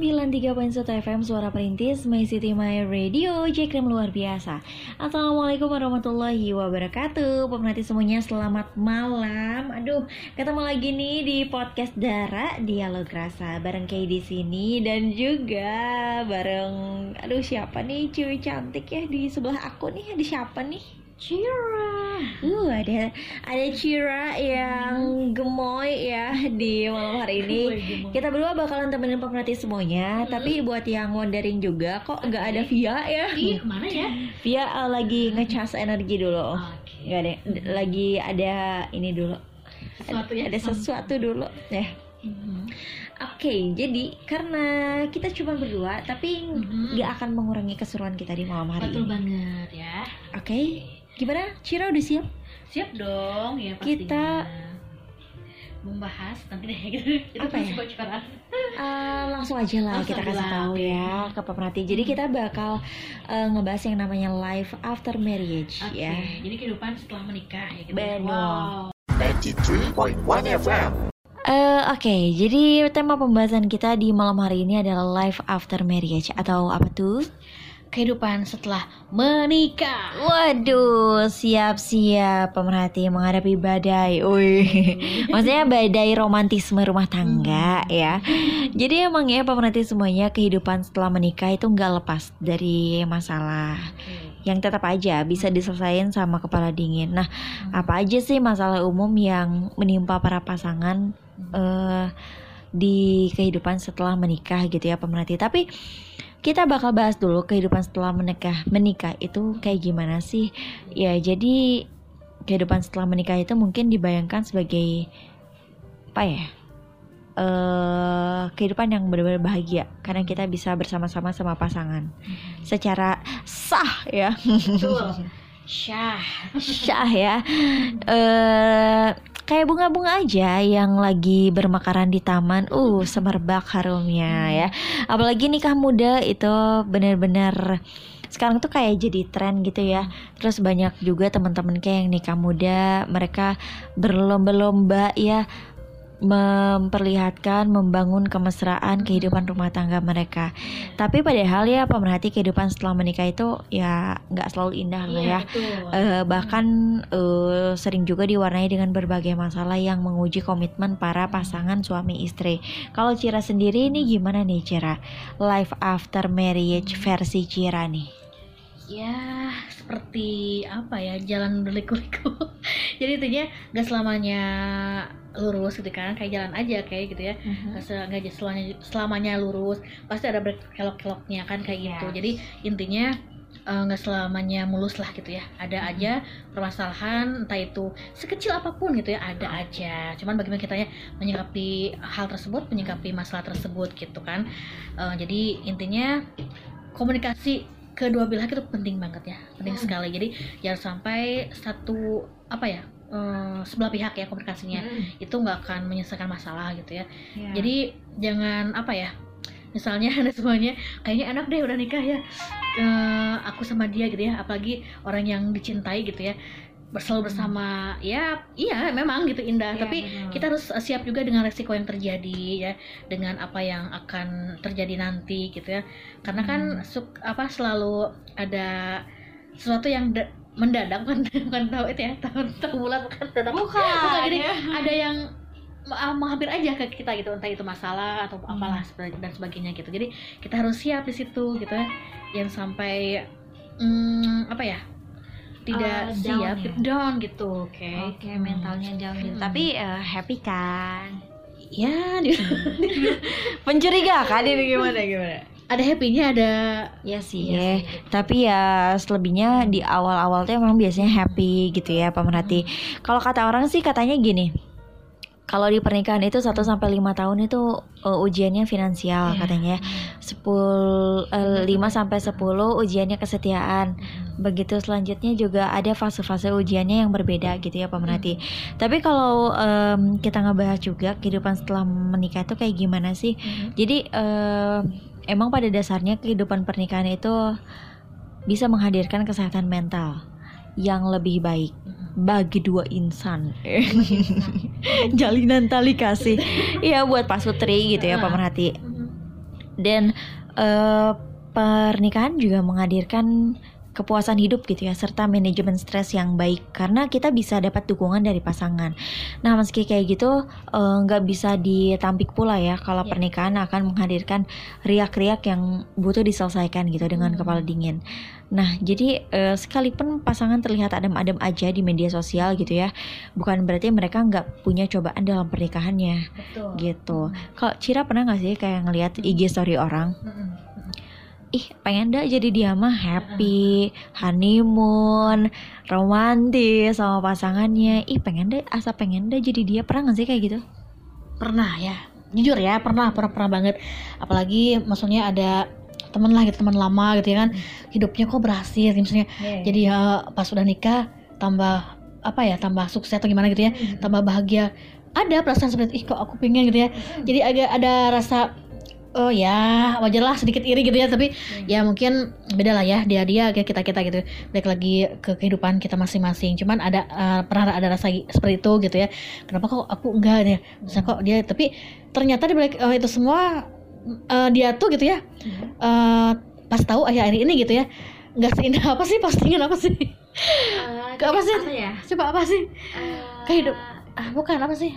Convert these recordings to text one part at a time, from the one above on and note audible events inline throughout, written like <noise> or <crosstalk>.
93.1 FM Suara Perintis My City My Radio Jekrem luar biasa Assalamualaikum warahmatullahi wabarakatuh Pemerhati semuanya selamat malam Aduh ketemu lagi nih di podcast Dara Dialog Rasa Bareng Kay di sini Dan juga bareng Aduh siapa nih cewek cantik ya Di sebelah aku nih Ada siapa nih Cira. Uh, ada ada Cira yang hmm. gemoy ya di malam hari ini. Kita berdua bakalan temenin pemerhati semuanya, hmm. tapi buat yang wondering juga kok nggak ada Via ya? Ih, mana ya? Via uh, lagi ngecas energi dulu. Okay. Gak ada, lagi ada ini dulu. Sesuatu ya? Ada sesuatu dulu ya. Hmm. Oke, okay, jadi karena kita cuma berdua, tapi nggak mm-hmm. akan mengurangi keseruan kita di malam hari Betul ini. Betul banget ya. Oke, okay. Gimana? Cira udah siap? Siap dong, ya pastinya. <laughs> Kita membahas nanti deh gitu. Itu apa ya? Bocoran. Uh, langsung aja lah langsung kita kasih tahu ya ke pemerhati. Jadi hmm. kita bakal uh, ngebahas yang namanya life after marriage okay. ya. Jadi kehidupan setelah menikah ya gitu. Benar. Wow. 93.1 FM. Uh, Oke, okay, jadi tema pembahasan kita di malam hari ini adalah life after marriage atau apa tuh? Kehidupan setelah menikah. Waduh, siap-siap pemerhati menghadapi badai. Wih, <laughs> maksudnya badai romantisme rumah tangga hmm. ya. Jadi emang ya pemerhati semuanya kehidupan setelah menikah itu nggak lepas dari masalah. Yang tetap aja bisa diselesaikan sama kepala dingin. Nah, hmm. apa aja sih masalah umum yang menimpa para pasangan uh, di kehidupan setelah menikah gitu ya pemerhati. Tapi kita bakal bahas dulu kehidupan setelah menikah. Menikah itu kayak gimana sih? Ya, jadi kehidupan setelah menikah itu mungkin dibayangkan sebagai apa ya? Uh, kehidupan yang benar-benar bahagia karena kita bisa bersama-sama sama pasangan hmm. secara sah ya. Betul. <laughs> Syah. Syah ya. uh, kayak bunga-bunga aja yang lagi bermekaran di taman. Uh, semerbak harumnya ya. Apalagi nikah muda itu benar-benar sekarang tuh kayak jadi tren gitu ya. Terus banyak juga teman-teman kayak yang nikah muda, mereka berlomba-lomba ya memperlihatkan membangun kemesraan kehidupan rumah tangga mereka. Tapi padahal ya pemerhati kehidupan setelah menikah itu ya nggak selalu indah lah iya, ya. Uh, bahkan uh, sering juga diwarnai dengan berbagai masalah yang menguji komitmen para pasangan suami istri. Kalau Cira sendiri ini gimana nih Cira? Life after marriage versi Cira nih ya seperti apa ya jalan berliku-liku. <laughs> Jadi intinya gak selamanya lurus gitu kan kayak jalan aja kayak gitu ya. Uh-huh. nggak selamanya selamanya lurus pasti ada kelok-keloknya kan kayak gitu. Yes. jadi intinya eh, nggak uh, selamanya mulus lah gitu ya. Ada uh-huh. aja permasalahan entah itu sekecil apa pun gitu ya ada aja. Cuman bagaimana kita ya menyikapi hal tersebut menyikapi masalah tersebut gitu kan. Uh, jadi intinya komunikasi kedua belah itu penting banget ya penting hmm. sekali jadi jangan sampai satu apa ya uh, sebelah pihak ya komunikasinya hmm. itu nggak akan menyelesaikan masalah gitu ya yeah. jadi jangan apa ya misalnya <laughs> ada semuanya kayaknya enak deh udah nikah ya uh, aku sama dia gitu ya apalagi orang yang dicintai gitu ya selalu bersama hmm. ya iya memang gitu indah ya, tapi benar. kita harus siap juga dengan resiko yang terjadi ya dengan apa yang akan terjadi nanti gitu ya karena kan hmm. suk, apa selalu ada sesuatu yang mendadak kan <laughs> bukan tahu itu ya tahun tahun bulan bukan bukan, bukan jadi ya. ada yang uh, menghampir aja ke kita gitu entah itu masalah atau hmm. apalah dan sebagainya gitu jadi kita harus siap di situ gitu ya yang sampai hmm, apa ya tidak uh, siap down, ya? down gitu oke okay. oke okay, mentalnya down gitu hmm. tapi uh, happy kan ya <laughs> pencuriga kan ini gimana gimana ada happynya ada ya sih ya, gitu. tapi ya selebihnya di awal-awal tuh emang biasanya happy gitu ya pemerhati hmm. kalau kata orang sih katanya gini kalau di pernikahan itu 1 sampai 5 tahun itu uh, ujiannya finansial yeah. katanya. 10 uh, 5 sampai 10 ujiannya kesetiaan. Mm. Begitu selanjutnya juga ada fase-fase ujiannya yang berbeda gitu ya pemerhati. Mm. Tapi kalau um, kita ngebahas juga kehidupan setelah menikah itu kayak gimana sih? Mm. Jadi uh, emang pada dasarnya kehidupan pernikahan itu bisa menghadirkan kesehatan mental yang lebih baik bagi dua insan. <laughs> Jalinan tali kasih. Ya buat Pak Sutri gitu ya Ah. pemerhati. Dan eh, pernikahan juga menghadirkan kepuasan hidup gitu ya serta manajemen stres yang baik karena kita bisa dapat dukungan dari pasangan. Nah meski kayak gitu eh, nggak bisa ditampik pula ya kalau Ya. pernikahan akan menghadirkan riak-riak yang butuh diselesaikan gitu dengan Hmm. kepala dingin. Nah jadi eh, sekalipun pasangan terlihat adem-adem aja di media sosial gitu ya, bukan berarti mereka nggak punya cobaan dalam pernikahannya Betul. gitu. Kalau Cira pernah nggak sih kayak ngelihat Hmm. IG story orang? Mm-mm. Ih pengen dah jadi dia mah happy, honeymoon, romantis sama pasangannya. Ih pengen deh, asa pengen deh jadi dia. Pernah gak sih kayak gitu? pernah ya. Jujur ya pernah pernah pernah banget. Apalagi maksudnya ada temen lah gitu teman lama gitu ya kan. Hidupnya kok berhasil misalnya jadi ya pas udah nikah tambah apa ya tambah sukses atau gimana gitu ya. Tambah bahagia. Ada perasaan seperti ih kok aku pengen gitu ya. Jadi agak ada rasa oh ya wajar lah sedikit iri gitu ya tapi ya mungkin beda lah ya dia dia kayak kita kita gitu. Balik lagi ke kehidupan kita masing-masing. Cuman ada eh, pernah ada rasa seperti itu gitu ya. Kenapa kok aku enggak ya Misalnya kok dia tapi ternyata di balik eh, itu semua eh, dia tuh gitu ya eh, pas tahu akhir-akhir ini gitu ya nggak seindah apa sih postingan apa sih? Ke apa sih? ya? coba apa sih? Kehidup ah bukan apa sih?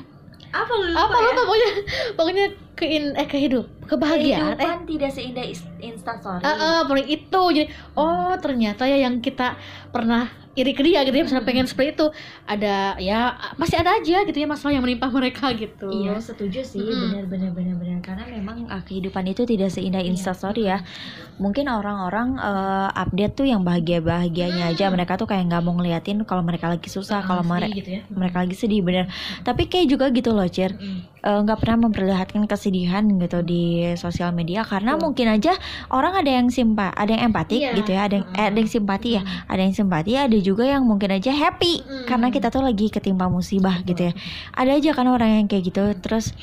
Apa lu apa lupa pokoknya pokoknya kein eh kehidup kebahagiaan eh tidak seindah instastory. Ah, pokoknya itu jadi oh ternyata ya yang kita pernah iri ke dia gitu ya misalnya pengen seperti itu ada ya masih ada aja gitu ya masalah yang menimpa mereka gitu. Iya setuju sih benar benar benar benar. Karena memang ah, kehidupan itu tidak seindah Iya. instastory ya. Mungkin orang-orang eh, update tuh yang bahagia bahagianya aja. Mereka tuh kayak nggak mau ngeliatin kalau mereka lagi susah kalau mere- gitu ya. mereka lagi sedih bener tapi kayak juga gitu loh Mm-mm. Eh, nggak pernah memperlihatkan kesedihan gitu di sosial media. Karena mungkin aja orang ada yang simpa ada yang empatik Iya. gitu ya ada yang eh, ada yang simpati ya. Ada yang simpati ada juga yang mungkin aja happy. Mm-mm. karena kita tuh lagi ketimpa musibah gitu ya. Ada aja kan orang yang kayak gitu. Terus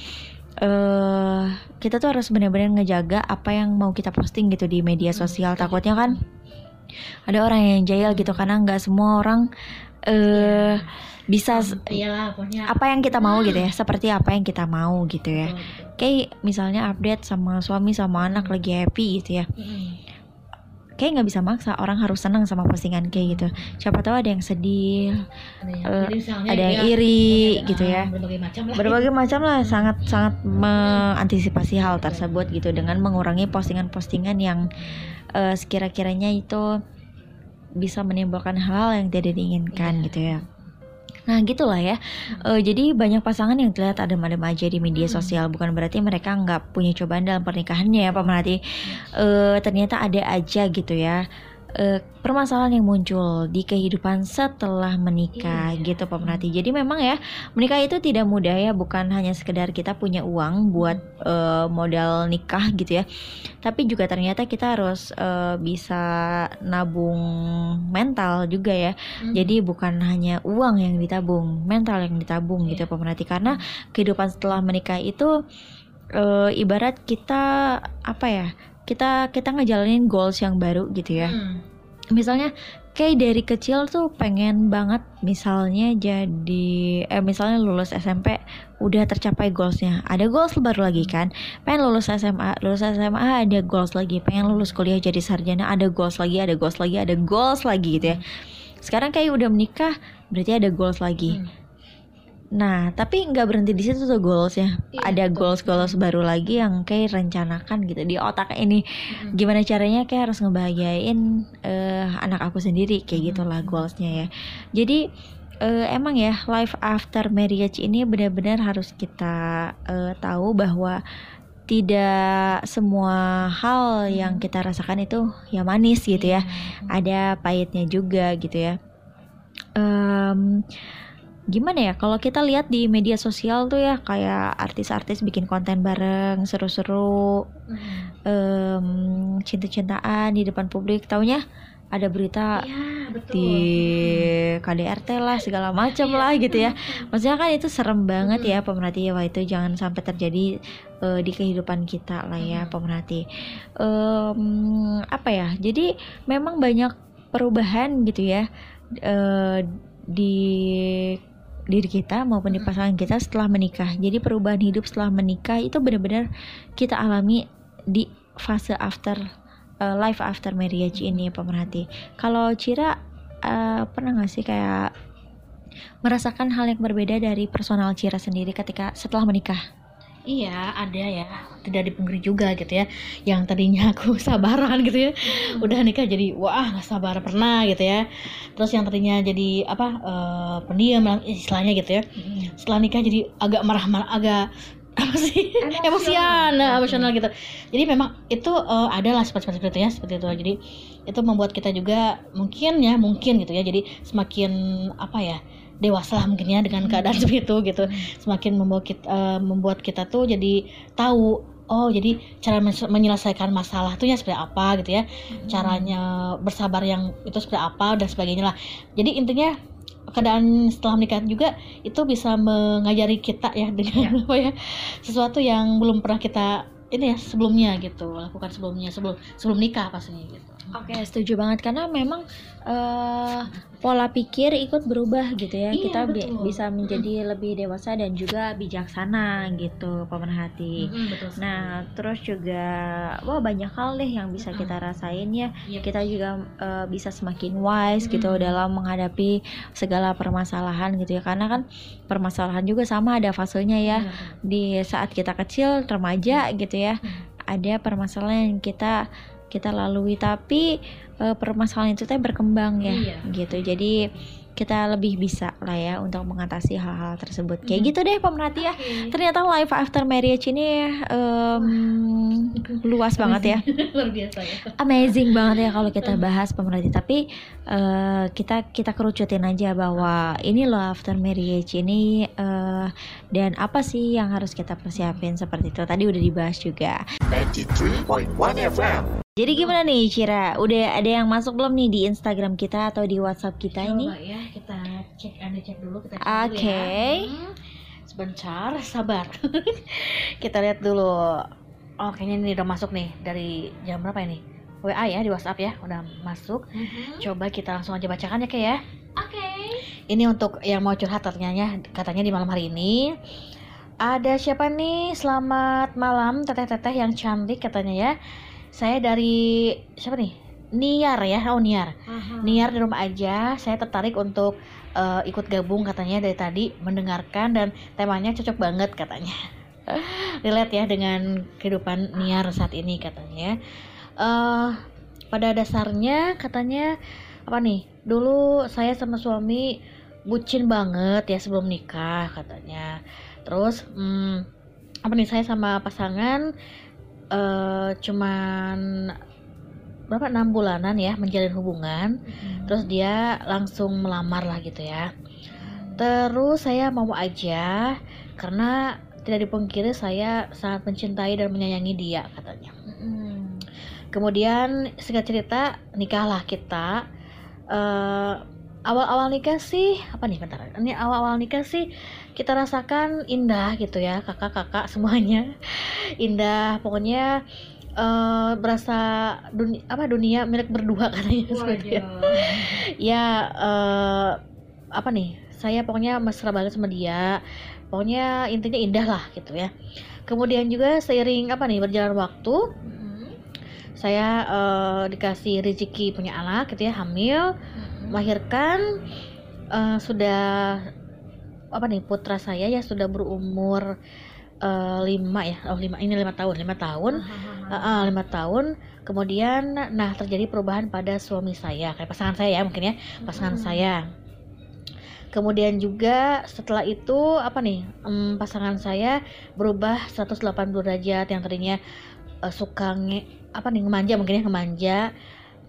eh kita tuh harus benar-benar ngejaga apa yang mau kita posting gitu di media sosial takutnya kan. Ada orang yang jahil gitu karena nggak semua orang eh bisa pokoknya apa yang kita mau gitu ya. Seperti apa yang kita mau gitu ya. Betul, betul. kayak misalnya update sama suami sama anak lagi happy gitu ya. Mm-mm. Kayak nggak bisa maksa orang harus senang sama postingan kayak gitu siapa tahu ada yang sedih Ada yang- Eh, ada yang dia- iri ada- gitu ah, ya berbagai macam lah berbagai macam lah sangat sangat mengantisipasi hal tersebut gitu dengan mengurangi postingan-postingan yang eh, sekira-kiranya itu bisa menimbulkan hal yang tidak diinginkan Iya. gitu ya. Nah gitulah ya. Eh, jadi banyak pasangan yang terlihat adem-adem aja di media Hmm. sosial bukan berarti mereka nggak punya cobaan dalam pernikahannya ya Pak Melati. Eh, ternyata ada aja gitu ya. Eh, permasalahan yang muncul di kehidupan setelah menikah Iya. gitu Pak Melati. Jadi memang ya menikah itu tidak mudah ya bukan hanya sekedar kita punya uang buat eh, modal nikah gitu ya tapi juga ternyata kita harus eh, bisa nabung mental juga ya Mm. jadi bukan hanya uang yang ditabung mental yang ditabung gitu Iya. pemerhati karena kehidupan setelah menikah itu eh, ibarat kita apa ya kita kita ngejalanin goals yang baru gitu ya. Mm. misalnya kayak dari kecil tuh pengen banget misalnya jadi eh misalnya lulus SMP udah tercapai goalsnya. Ada goals baru lagi kan? Pengen lulus SMA lulus SMA ada goals lagi. Pengen lulus kuliah jadi sarjana ada goals lagi ada goals lagi ada goals lagi gitu ya. Sekarang kayak udah menikah berarti ada goals lagi. Mm. Nah tapi nggak berhenti di situ tuh goalsnya Iya, ada betul. goals goals baru lagi yang kayak rencanakan gitu di otak ini Mm. gimana caranya kayak harus ngebahagiain eh, anak aku sendiri kayak Hmm. gitulah goalsnya ya jadi eh, emang ya life after marriage ini benar-benar harus kita eh, tahu bahwa tidak semua hal yang kita rasakan itu ya manis gitu ya Iya. ada pahitnya juga gitu ya Em, gimana ya kalau kita lihat di media sosial tuh ya kayak artis-artis bikin konten bareng seru-seru Mm. em, cinta-cintaan di depan publik taunya ada berita Iya, betul. di KDRT lah segala macam Iya, lah gitu ya. Maksudnya kan itu serem banget ya pemerhati wah itu jangan sampai terjadi eh, di kehidupan kita lah ya Mm-mm. pemerhati. Em, apa ya? Jadi memang banyak perubahan gitu ya eh, di diri kita maupun di Mm-mm. pasangan kita setelah menikah. Jadi perubahan hidup setelah menikah itu benar-benar kita alami di fase after eh, life after marriage ini ya pemerhati. Kalau Cira eh, pernah nggak sih kayak merasakan hal yang berbeda dari personal Cira sendiri ketika setelah menikah? Iya, ada ya. Tidak dipungkiri juga gitu ya. Yang tadinya aku <laughs> sabaran gitu ya. Udah nikah jadi wah nggak sabar pernah gitu ya. Terus yang tadinya jadi apa eh, pendiam lah istilahnya gitu ya. Setelah nikah jadi agak marah-marah, agak <laughs> apa sih emosian, nah, emosional gitu. Jadi memang itu eh, adalah sifat-sifat seperti itu ya, seperti itu. Jadi itu membuat kita juga mungkin ya, mungkin gitu ya. Jadi semakin apa ya dewasa lah mungkin ya dengan keadaan <laughs> seperti itu gitu. Semakin membuat kita, eh, membuat kita tuh jadi tahu oh jadi cara men- menyelesaikan masalah tuh ya seperti apa gitu ya. Caranya bersabar yang itu seperti apa dan sebagainya lah. Jadi intinya keadaan setelah menikah juga itu bisa mengajari kita ya dengan apa ya sesuatu yang belum pernah kita ini ya sebelumnya gitu lakukan sebelumnya sebelum sebelum nikah pastinya gitu Oke, setuju banget karena memang eh, pola pikir ikut berubah gitu ya. Iya, Kita bi- betul. bisa menjadi lebih dewasa dan juga bijaksana gitu, pemerhati. Betul sekali. Nah, terus juga wah banyak hal deh yang bisa kita rasain ya. Iya, Kita juga eh, bisa semakin wise gitu Mm. dalam menghadapi segala permasalahan gitu ya. Karena kan permasalahan juga sama ada fasenya ya. Iya, Di saat kita kecil, remaja gitu ya. Hmm. Ada permasalahan yang kita kita lalui tapi eh, permasalahan itu teh berkembang ya Iya. gitu. Jadi kita lebih bisa lah ya untuk mengatasi hal-hal tersebut. Kayak Mm. gitu deh pemerhati ya. Ternyata life after marriage ini em, luas banget ya. <laughs> luar biasa ya Amazing banget ya kalau kita bahas pemerhati. Tapi eh, kita kita kerucutin aja bahwa ini loh after marriage ini eh, dan apa sih yang harus kita persiapin seperti itu. Tadi udah dibahas juga. 93.1 FM. Jadi gimana nih Cira? Udah ada yang masuk belum nih di Instagram kita atau di WhatsApp kita ini? Coba ya kita cek ada cek dulu kita cek Oke. dulu ya. Hmm, Sebentar, sabar. <laughs> kita lihat dulu. Oh, kayaknya ini udah masuk nih dari jam berapa ini? WA ya di WhatsApp ya, udah masuk. Coba kita langsung aja bacakan ya kayak ya. Oke. Ini untuk yang mau curhat katanya, katanya di malam hari ini. Ada siapa nih? Selamat malam teteh-teteh yang cantik katanya ya. Saya dari siapa nih? Niar ya, oh Niar. Niar di rumah aja, saya tertarik untuk eh, ikut gabung katanya dari tadi mendengarkan dan temanya cocok banget katanya. <laughs> Relate ya dengan kehidupan Niar saat ini katanya. ya. Eh pada dasarnya katanya apa nih? Dulu saya sama suami bucin banget ya sebelum nikah katanya. Terus hmm, apa nih saya sama pasangan eh cuman berapa? Enam bulanan ya menjalin hubungan. Terus dia langsung melamar lah gitu ya. Terus saya mau aja karena tidak dipungkiri saya sangat mencintai dan menyayangi dia katanya. Kemudian singkat cerita nikahlah kita. Eh, awal-awal nikah sih apa nih bentar ini awal-awal nikah sih kita rasakan indah gitu ya kakak-kakak semuanya. <laughs> Indah pokoknya eh berasa dunia apa dunia milik berdua katanya itu. <laughs> ya eh, apa nih saya pokoknya mesra banget sama dia. Pokoknya intinya indah lah gitu ya. Kemudian juga seiring apa nih berjalan waktu saya eh, dikasih rezeki punya anak gitu ya hamil. Melahirkan eh, sudah apa nih putra saya ya sudah berumur eh, lima ya oh lima ini lima tahun lima tahun. Eh, eh, lima tahun. Kemudian nah terjadi perubahan pada suami saya kayak pasangan saya ya mungkin ya pasangan saya. Kemudian juga setelah itu apa nih em, pasangan saya berubah 180 derajat yang tadinya eh, suka nge, apa nih ngemanja mungkin ya ngemanja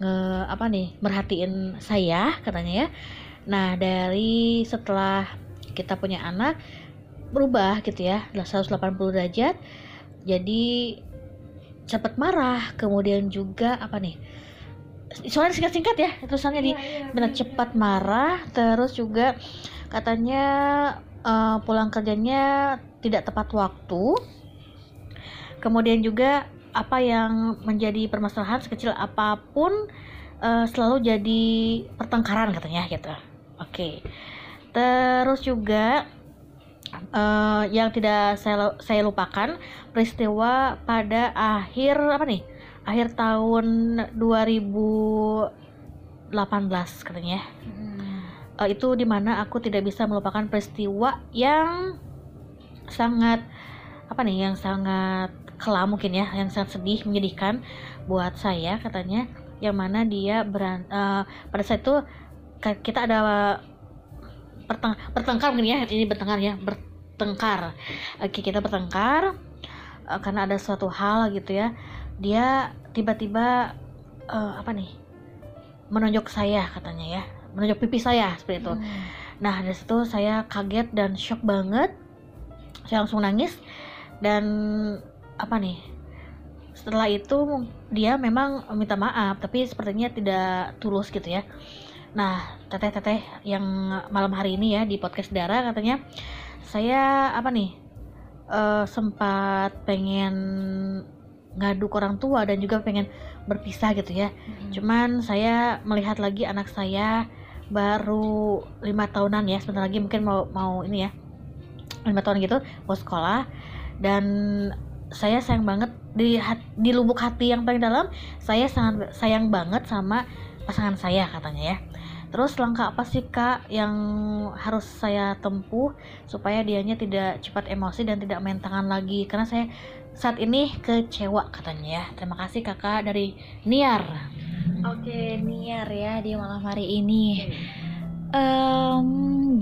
nge apa nih merhatiin saya katanya ya. Nah dari setelah kita punya anak berubah gitu ya 180 derajat jadi cepat marah. Kemudian juga apa nih soalnya singkat-singkat ya tulisannya di benar cepat marah terus juga katanya eh, pulang kerjanya tidak tepat waktu. Kemudian juga apa yang menjadi permasalahan sekecil apa pun eh, selalu jadi pertengkaran katanya gitu. Oke terus juga eh, yang tidak saya saya lupakan peristiwa pada akhir apa nih? Akhir tahun 2018 katanya. Eh, itu di mana aku tidak bisa melupakan peristiwa yang sangat apa nih yang sangat kelam mungkin ya yang sangat sedih menyedihkan buat saya katanya. Yang mana dia beran eh, pada saat itu kita ada perteng bertengkar mungkin ya. Ini bertengkar ya. Bertengkar. Oke kita bertengkar. Eh, karena ada suatu hal gitu ya. Dia tiba-tiba eh, apa nih? Menonjok saya katanya ya. Menonjok pipi saya seperti itu. Nah, dari situ saya kaget dan shock banget. Saya langsung nangis. Dan apa nih? Setelah itu dia memang minta maaf, tapi sepertinya tidak tulus gitu ya. Nah, teteh-teteh yang malam hari ini ya di podcast Dara katanya saya apa nih? eh, sempat pengen ngadu ke orang tua dan juga pengen berpisah gitu ya. Cuman saya melihat lagi anak saya baru lima tahunan ya sebentar lagi mungkin mau mau ini ya lima tahun gitu mau sekolah dan saya sayang banget di di lubuk hati yang paling dalam saya sangat sayang banget sama pasangan saya katanya ya terus langkah apa sih kak yang harus saya tempuh supaya dianya tidak cepat emosi dan tidak main tangan lagi karena saya saat ini kecewa katanya ya terima kasih kakak dari Niar Oke, Niar ya di malam hari ini. Em,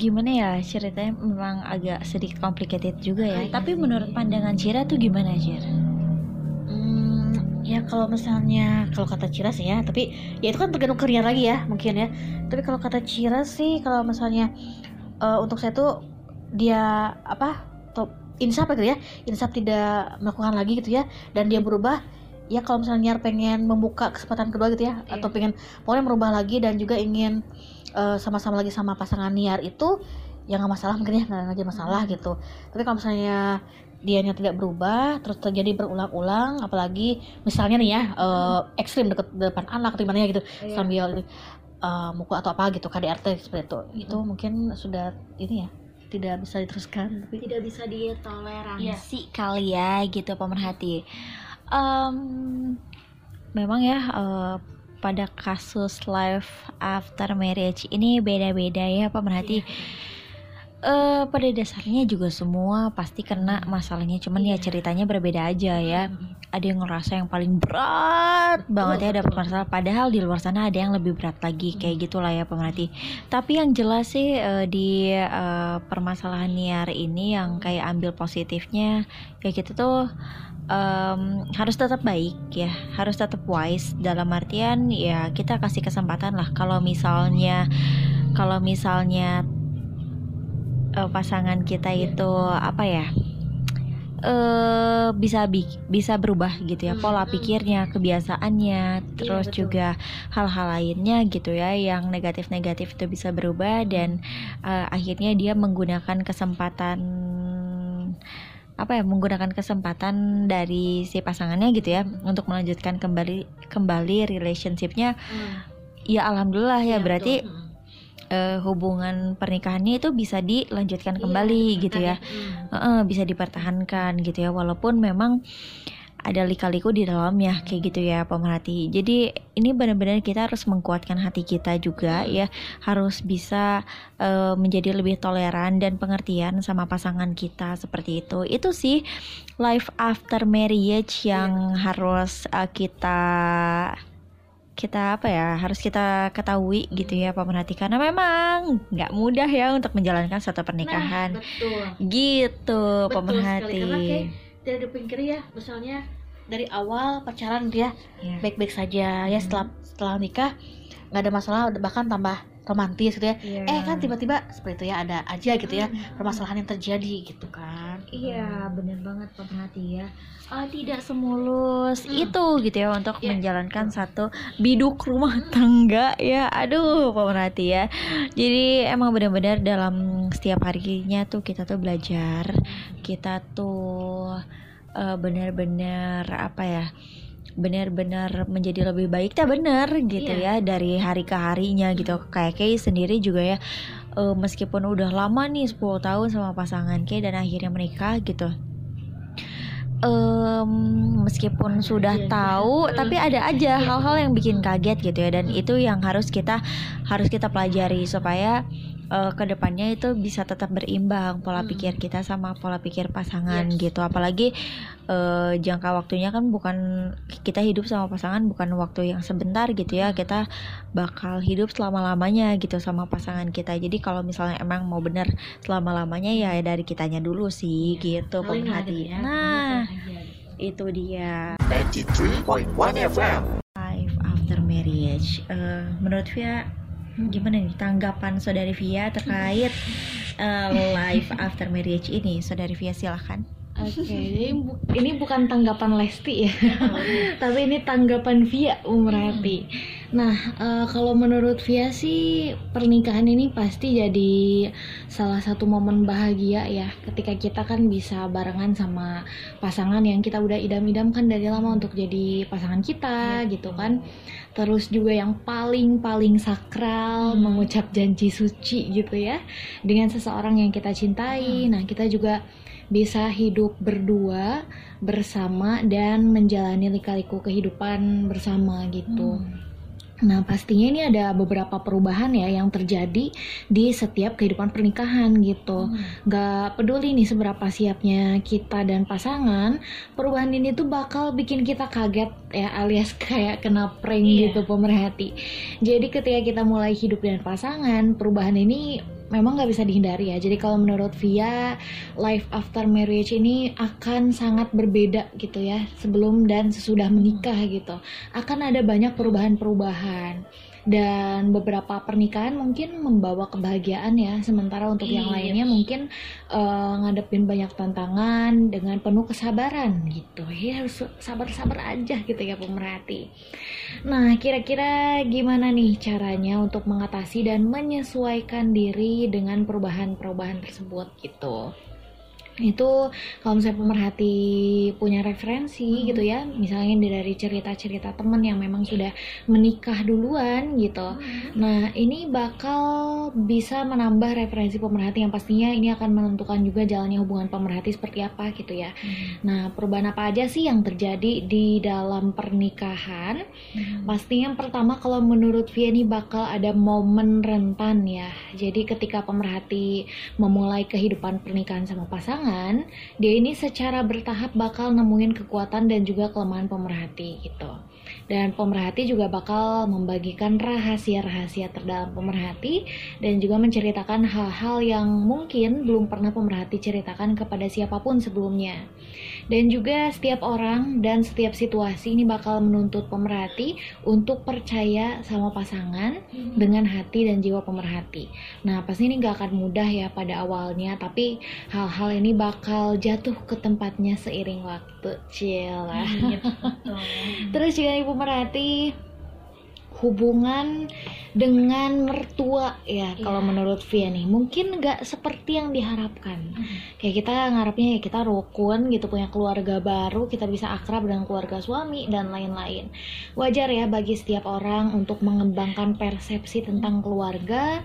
gimana ya ceritanya memang agak sedikit complicated juga ya. Iya Tapi menurut pandangan Cira tuh gimana Cir? Ya kalau misalnya kalau kata Cira sih ya, tapi ya itu kan tergantung kerja lagi ya mungkin ya. Tapi kalau kata Cira sih kalau misalnya eh, untuk saya tuh dia apa top insaf gitu ya, insaf tidak melakukan lagi gitu ya, dan dia berubah. Ya kalau misalnya pengen membuka kesempatan kedua gitu ya, Iya. atau pengen pokoknya merubah lagi dan juga ingin eh, sama-sama lagi sama pasangan Niar itu ya nggak masalah mungkin ya nggak jadi masalah gitu. Tapi kalau misalnya dianya tidak berubah terus terjadi berulang-ulang apalagi misalnya nih ya eh, ekstrim deket depan anak atau gimana ya gitu sambil eh, mukul atau apa gitu KDRT seperti itu itu mungkin sudah ini ya tidak bisa diteruskan tapi Tidak bisa ditoleransi Iya. kali ya gitu pemerhati. Em, memang ya eh, pada kasus life after marriage ini beda-beda ya pemerhati. Eh pada dasarnya juga semua pasti kena masalahnya cuman ya Iya. ceritanya berbeda aja ya Hmm. ada yang ngerasa yang paling berat banget ya dapat betul. masalah padahal di luar sana ada yang lebih berat lagi kayak gitulah ya pemerhati tapi yang jelas sih eh, di eh, permasalahan Niar ini yang kayak ambil positifnya ya kita tuh em, harus tetap baik ya harus tetap wise dalam artian ya kita kasih kesempatan lah kalau misalnya kalau misalnya eh, pasangan kita itu apa ya eh bisa bi- bisa berubah gitu ya Hmm, pola hmm. pikirnya kebiasaannya terus betul. juga hal-hal lainnya gitu ya yang negatif-negatif itu bisa berubah dan eh, akhirnya dia menggunakan kesempatan apa ya menggunakan kesempatan dari si pasangannya gitu ya untuk melanjutkan kembali kembali relationshipnya ya alhamdulillah ya Iya, berarti betul. Eh, hubungan pernikahannya itu bisa dilanjutkan Iya, kembali gitu ya Hmm. Heeh, bisa dipertahankan gitu ya walaupun memang ada lika-liku di dalamnya kayak gitu ya pemerhati jadi ini benar-benar kita harus menguatkan hati kita juga Hmm. ya harus bisa eh, menjadi lebih toleran dan pengertian sama pasangan kita seperti itu itu sih life after marriage Iya, yang harus eh, kita kita apa ya harus kita ketahui gitu ya pemerhati karena memang nggak mudah ya untuk menjalankan suatu pernikahan. Nah, betul. Gitu Betul sekali, pemerhati karena kayak tidak dipungkiri ya. Misalnya dari awal pacaran dia Ya. baik-baik saja ya. Setelah setelah nikah nggak ada masalah. Bahkan tambah romantis gitu ya Iya. eh kan tiba-tiba seperti itu ya ada aja gitu ya Hmm. permasalahan yang terjadi gitu kan Iya, bener banget pemerhati ya. Ah, tidak semulus Hmm. itu gitu ya untuk Iya, menjalankan satu biduk rumah tangga ya. Aduh, pemerhati ya. Jadi emang benar-benar dalam setiap harinya tuh kita tuh belajar, kita tuh eh, benar-benar apa ya? Benar-benar menjadi lebih baik tak benar gitu ya Iya. dari hari ke harinya gitu kayak Kay sendiri juga ya eh, meskipun udah lama nih 10 tahun sama pasangan Kay dan akhirnya menikah gitu Em, meskipun sudah aja. tahu tapi ada aja hal-hal yang bikin kaget gitu ya dan itu yang harus kita harus kita pelajari supaya eh, ke depannya itu bisa tetap berimbang pola Hmm. pikir kita sama pola pikir pasangan Yes. gitu apalagi eh, jangka waktunya kan bukan kita hidup sama pasangan bukan waktu yang sebentar gitu ya kita bakal hidup selama-lamanya gitu sama pasangan kita jadi kalau misalnya emang mau bener selama-lamanya ya dari kitanya dulu sih gitu Saling lah pemerhati gitu ya. nah gitu. itu dia 93.1 FM. life after marriage Eh, menurut Via gimana nih tanggapan saudari Via terkait eh, life after marriage ini? Saudari Via silahkan Oke, jadi bu- ini bukan tanggapan Lesti ya, <laughs> tapi ini tanggapan Via Umrati. Nah, eh, kalau menurut Via sih pernikahan ini pasti jadi salah satu momen bahagia ya, ketika kita kan bisa barengan sama pasangan yang kita udah idam-idamkan dari lama untuk jadi pasangan kita gitu kan. Terus juga yang paling-paling sakral Hmm. mengucap janji suci gitu ya dengan seseorang yang kita cintai. Nah, kita juga bisa hidup berdua bersama dan menjalani lika-liku kehidupan bersama gitu. Nah, pastinya ini ada beberapa perubahan ya yang terjadi di setiap kehidupan pernikahan gitu. Gak peduli nih seberapa siapnya kita dan pasangan, perubahan ini tuh bakal bikin kita kaget ya alias <laughs> kayak kena prank Iya. gitu pemerhati. Jadi ketika kita mulai hidup dengan pasangan, perubahan ini memang nggak bisa dihindari ya. Jadi kalau menurut Via, life after marriage ini akan sangat berbeda gitu ya sebelum dan sesudah menikah gitu. Akan ada banyak perubahan-perubahan dan beberapa pernikahan mungkin membawa kebahagiaan ya. Sementara untuk yang Iya. lainnya mungkin eh, ngadepin banyak tantangan dengan penuh kesabaran gitu. Ya harus sabar-sabar aja gitu ya pemerhati nah kira-kira gimana nih caranya untuk mengatasi dan menyesuaikan diri dengan perubahan-perubahan tersebut gitu itu kalau misalnya pemerhati punya referensi gitu ya misalnya dari cerita-cerita teman yang memang sudah menikah duluan gitu. Nah ini bakal bisa menambah referensi pemerhati yang pastinya ini akan menentukan juga jalannya hubungan pemerhati seperti apa gitu ya. Nah perubahan apa aja sih yang terjadi di dalam pernikahan? Pasti yang pertama kalau menurut Via ini bakal ada momen rentan ya. Jadi ketika pemerhati memulai kehidupan pernikahan sama pasangan, dia ini secara bertahap bakal nemuin kekuatan dan juga kelemahan pemerhati gitu. Dan pemerhati juga bakal membagikan rahasia-rahasia terdalam pemerhati dan juga menceritakan hal-hal yang mungkin belum pernah pemerhati ceritakan kepada siapa pun sebelumnya. Dan juga setiap orang dan setiap situasi ini bakal menuntut pemerhati untuk percaya sama pasangan dengan hati dan jiwa pemerhati. Nah, pasti ini gak akan mudah ya pada awalnya, tapi hal-hal ini bakal jatuh ke tempatnya seiring waktu. Cila. Iya. Terus juga ibu merhati hubungan dengan mertua ya kalau Iya. menurut Via nih. Mungkin nggak seperti yang diharapkan. Kayak kita ngarepnya ya kita rukun gitu punya keluarga baru kita bisa akrab dengan keluarga suami dan lain-lain. Wajar ya bagi setiap orang untuk mengembangkan persepsi tentang keluarga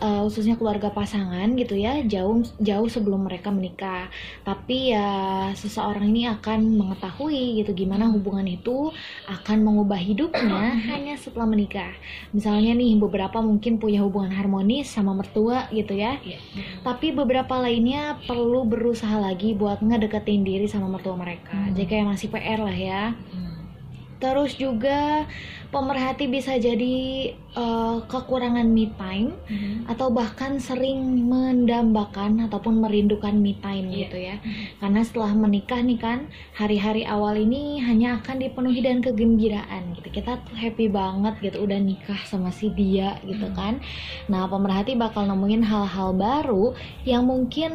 eh, khususnya keluarga pasangan gitu ya jauh jauh sebelum mereka menikah tapi ya seseorang ini akan mengetahui gitu gimana hubungan itu akan mengubah hidupnya hanya setelah menikah misalnya nih beberapa mungkin punya hubungan harmonis sama mertua gitu ya Iya. tapi beberapa lainnya perlu berusaha lagi buat ngedeketin diri sama mertua mereka Hmm. jadi kayak masih PR lah ya Hmm. Terus juga pemerhati bisa jadi eh, kekurangan me time atau bahkan sering mendambakan ataupun merindukan me time Iya. gitu ya. Karena setelah menikah nih kan, hari-hari awal ini hanya akan dipenuhi dengan kegembiraan gitu. Kita tuh happy banget gitu udah nikah sama si dia gitu kan. Nah, pemerhati bakal nemuin hal-hal baru yang mungkin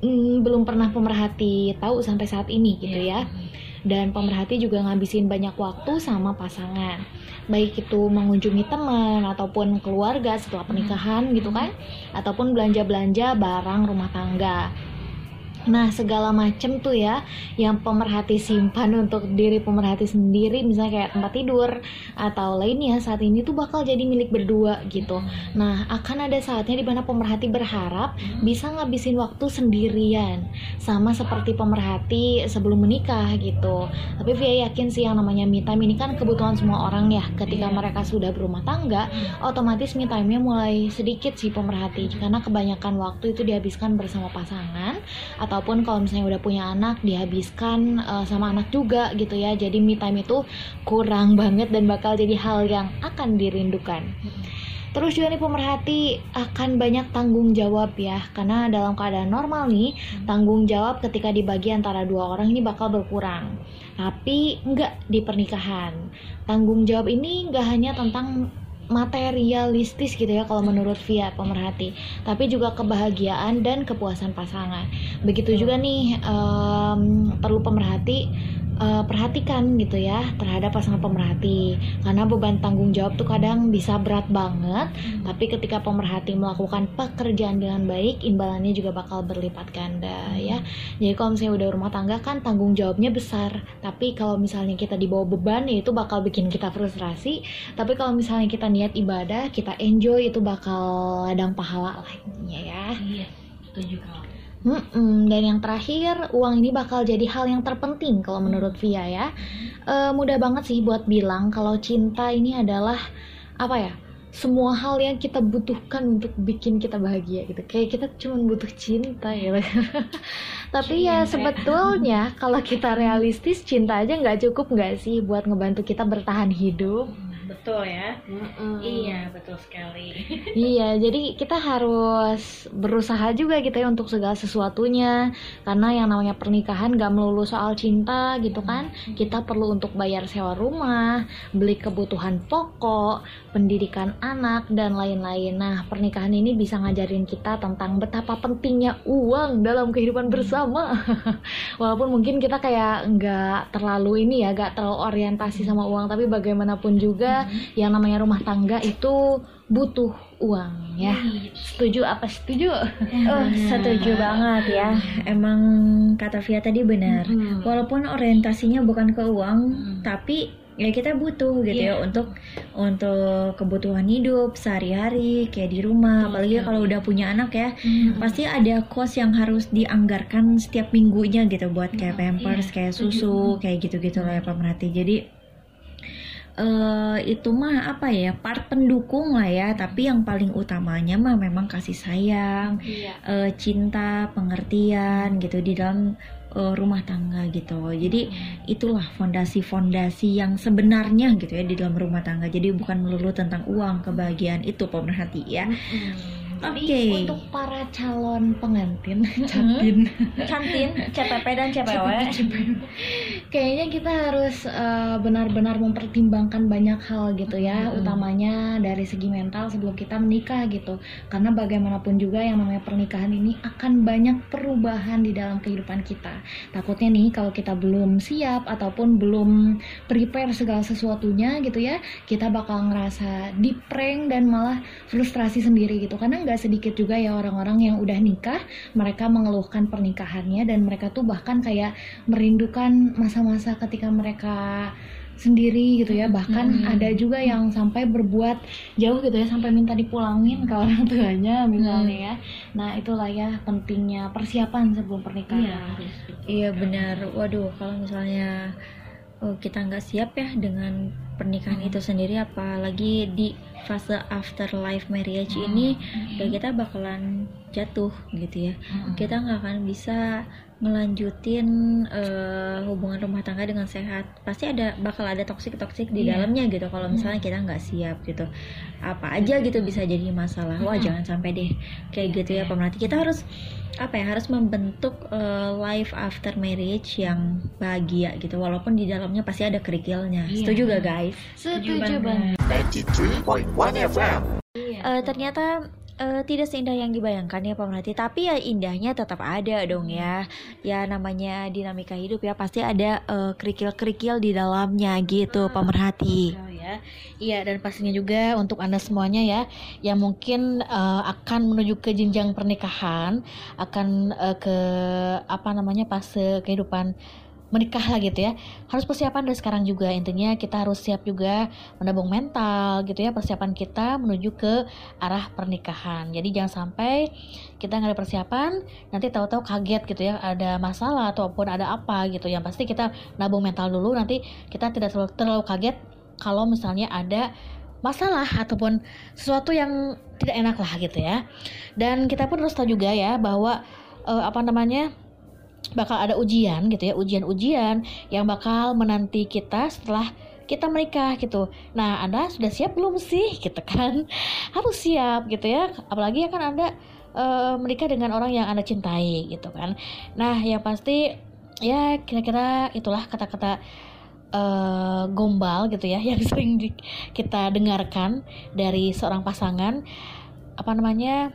mm, belum pernah pemerhati tahu sampai saat ini gitu Iya. ya. Dan pemerhati juga ngabisin banyak waktu sama pasangan. Baik itu mengunjungi teman ataupun keluarga setelah pernikahan gitu kan. Ataupun belanja-belanja barang rumah tangga. Nah, segala macem tuh ya yang pemerhati simpan untuk diri pemerhati sendiri misalnya kayak tempat tidur atau lainnya saat ini tuh bakal jadi milik berdua gitu. Nah, akan ada saatnya di mana pemerhati berharap bisa ngabisin waktu sendirian sama seperti pemerhati sebelum menikah gitu. Tapi Via yakin sih yang namanya me time ini kan kebutuhan semua orang ya. Ketika Iya. mereka sudah berumah tangga, otomatis me time-nya mulai sedikit sih pemerhati karena kebanyakan waktu itu dihabiskan bersama pasangan ataupun kalau misalnya udah punya anak dihabiskan eh, sama anak juga gitu ya. Jadi me time itu kurang banget dan bakal jadi hal yang akan dirindukan. Terus juga nih pemerhati akan banyak tanggung jawab ya. Karena dalam keadaan normal nih Tanggung jawab ketika dibagi antara dua orang ini bakal berkurang. Tapi enggak di pernikahan. Tanggung jawab ini enggak hanya tentang materialistis gitu ya kalau menurut Via pemerhati. Tapi juga kebahagiaan dan kepuasan pasangan. Begitu juga nih em, perlu pemerhati eh, perhatikan gitu ya terhadap pasangan pemerhati. Karena beban tanggung jawab tuh kadang bisa berat banget tapi ketika pemerhati melakukan pekerjaan dengan baik imbalannya juga bakal berlipat ganda ya. Jadi kalau misalnya udah rumah tangga kan tanggung jawabnya besar tapi kalau misalnya kita dibawa beban ya itu bakal bikin kita frustrasi. Tapi kalau misalnya kita niat ibadah kita enjoy itu bakal ladang pahala lainnya ya. Iya, setuju kalau. Mm-mm, dan yang terakhir, uang ini bakal jadi hal yang terpenting kalau menurut Via ya. Eh, mudah banget sih buat bilang kalau cinta ini adalah apa ya? Semua hal yang kita butuhkan untuk bikin kita bahagia gitu. Kayak kita cuma butuh cinta ya. <laughs> Tapi ya sebetulnya kalau kita realistis cinta aja nggak cukup nggak sih buat ngebantu kita bertahan hidup. Betul ya. Iya, betul sekali. <laughs> Iya, jadi kita harus berusaha juga gitu ya untuk segala sesuatunya. Karena yang namanya pernikahan gak melulu soal cinta gitu kan. Kita perlu untuk bayar sewa rumah, beli kebutuhan pokok, pendidikan anak, dan lain-lain. Nah, pernikahan ini bisa ngajarin kita tentang betapa pentingnya uang dalam kehidupan bersama. <laughs> Walaupun mungkin kita kayak nggak terlalu ini ya, nggak terlalu orientasi sama uang. Tapi bagaimanapun juga yang namanya rumah tangga itu butuh uang ya. Setuju apa setuju? Oh, setuju banget ya. Emang kata Via tadi benar. Mm-mm. Walaupun orientasinya bukan ke uang, Hmm. tapi ya kita butuh gitu ya Iya. untuk untuk kebutuhan hidup sehari-hari kayak di rumah. Betul Apalagi sekali. kalau udah punya anak ya, Mm-mm. pasti ada kos yang harus dianggarkan setiap minggunya gitu buat kayak Mm, pampers, iya, kayak susu, kayak gitu-gitu lah ya pemerhati. Jadi eh itu mah apa ya part pendukung lah ya. Tapi yang paling utamanya mah memang kasih sayang Iya. eh, cinta pengertian gitu di dalam eh, rumah tangga gitu. Jadi itulah fondasi-fondasi yang sebenarnya gitu ya di dalam rumah tangga. Jadi bukan melulu tentang uang kebahagiaan itu pemerhati ya Jadi Oke. untuk para calon pengantin, capin, <laughs> cantin CPP dan CPW <laughs> kayaknya kita harus eh, benar-benar mempertimbangkan banyak hal gitu ya, Mm-mm. utamanya dari segi mental sebelum kita menikah gitu. Karena bagaimanapun juga yang namanya pernikahan ini akan banyak perubahan di dalam kehidupan kita. Takutnya nih kalau kita belum siap ataupun belum prepare segala sesuatunya gitu ya, kita bakal ngerasa di prank dan malah frustrasi sendiri gitu. Karena nggak sedikit juga ya orang-orang yang udah nikah, mereka mengeluhkan pernikahannya dan mereka tuh bahkan kayak merindukan masa-masa ketika mereka sendiri gitu ya bahkan Mm-mm. ada juga yang sampai berbuat jauh gitu ya sampai minta dipulangin ke orang tuanya misalnya ya nah itulah ya pentingnya persiapan sebelum Iya, pernikahan harus. Iya benar. Waduh, kalau misalnya oh, kita nggak siap ya dengan pernikahan itu sendiri apalagi di fase afterlife marriage ini ya kita bakalan jatuh gitu ya. Kita nggak akan bisa ngelanjutin eh, hubungan rumah tangga dengan sehat pasti ada bakal ada toksik toksik di Iya. dalamnya gitu kalau misalnya kita nggak siap gitu apa aja gitu bisa jadi masalah wah jangan sampai deh kayak gitu ya Iya. pemerhati kita harus apa ya harus membentuk eh, life after marriage yang bahagia gitu walaupun di dalamnya pasti ada kerikilnya Iya. setuju gak guys Setuju banget. 93.1 FM. Iya. Eh, ternyata eh, tidak seindah yang dibayangkan ya pemerhati tapi ya indahnya tetap ada dong ya. Ya namanya dinamika hidup ya pasti ada eh, kerikil-kerikil di dalamnya gitu pemerhati Oh ya, iya dan pastinya juga untuk anda semuanya ya, yang mungkin eh, akan menuju ke jenjang pernikahan, akan eh, ke apa namanya fase kehidupan menikah lah gitu ya, harus persiapan dari sekarang juga intinya kita harus siap juga menabung mental gitu ya persiapan kita menuju ke arah pernikahan. Jadi jangan sampai kita nggak ada persiapan, nanti tahu-tahu kaget gitu ya ada masalah ataupun ada apa gitu. Yang pasti kita nabung mental dulu nanti kita tidak terlalu, terlalu kaget kalau misalnya ada masalah ataupun sesuatu yang tidak enak lah gitu ya. Dan kita pun harus tahu juga ya bahwa eh, apa namanya bakal ada ujian gitu ya, ujian-ujian yang bakal menanti kita setelah kita menikah gitu. Nah, Anda sudah siap belum sih? <laughs> Gitu kan. Harus siap gitu ya. Apalagi ya kan Anda eh, menikah dengan orang yang Anda cintai gitu kan. Nah, yang pasti ya kira-kira itulah kata-kata eh, gombal gitu ya <laughs> yang sering di- kita dengarkan dari seorang pasangan apa namanya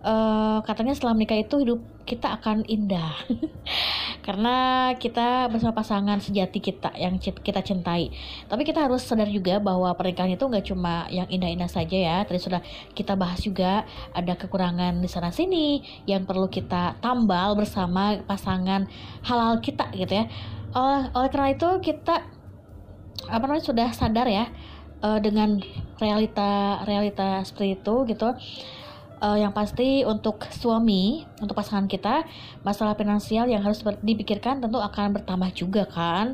eh, katanya setelah menikah itu hidup kita akan indah. <laughs> Karena kita bersama pasangan sejati kita yang kita cintai. Tapi kita harus sadar juga bahwa pernikahan itu nggak cuma yang indah-indah saja ya. Tadi sudah kita bahas juga ada kekurangan di sana sini yang perlu kita tambal bersama pasangan halal kita gitu ya. Oleh oleh karena itu kita apa namanya sudah sadar ya eh, dengan realita realita seperti itu gitu Eh, yang pasti untuk suami untuk pasangan kita masalah finansial yang harus dipikirkan tentu akan bertambah juga kan.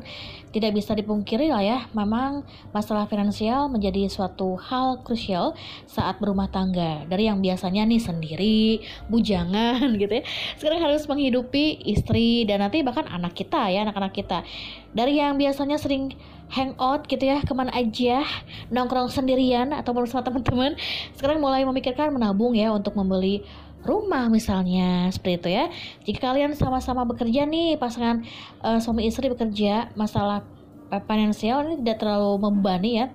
Tidak bisa dipungkiri lah ya memang masalah finansial menjadi suatu hal krusial saat berumah tangga. Dari yang biasanya nih sendiri bujangan <laughs> gitu ya. Sekarang harus menghidupi istri dan nanti bahkan anak kita ya anak-anak kita. Dari yang biasanya sering hangout gitu ya ke mana aja nongkrong sendirian atau bersama teman-teman. Sekarang mulai memikirkan menabung ya untuk membeli rumah misalnya seperti itu ya. Jika kalian sama-sama bekerja nih pasangan eh, suami istri bekerja masalah eh, finansial ini tidak terlalu membebani ya.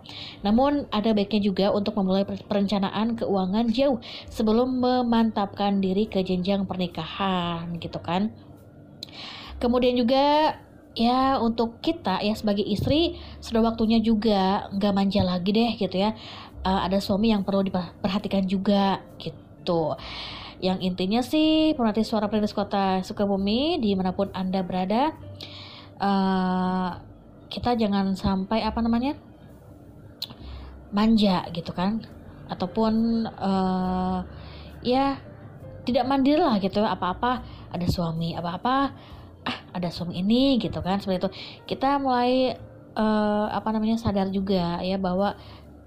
Namun ada baiknya juga untuk memulai per- perencanaan keuangan jauh sebelum memantapkan diri ke jenjang pernikahan gitu kan. Kemudian juga ya untuk kita ya sebagai istri sudah waktunya juga nggak manja lagi deh gitu ya. Eh, ada suami yang perlu diperhatikan juga gitu. Yang intinya sih pemerhati suara perintis kota Sukabumi di mana pun anda berada eh, kita jangan sampai apa namanya manja gitu kan. Ataupun eh, ya tidak mandiri lah gitu. Apa-apa ada suami apa-apa ah ada suami ini gitu kan seperti itu. Kita mulai eh, apa namanya sadar juga ya bahwa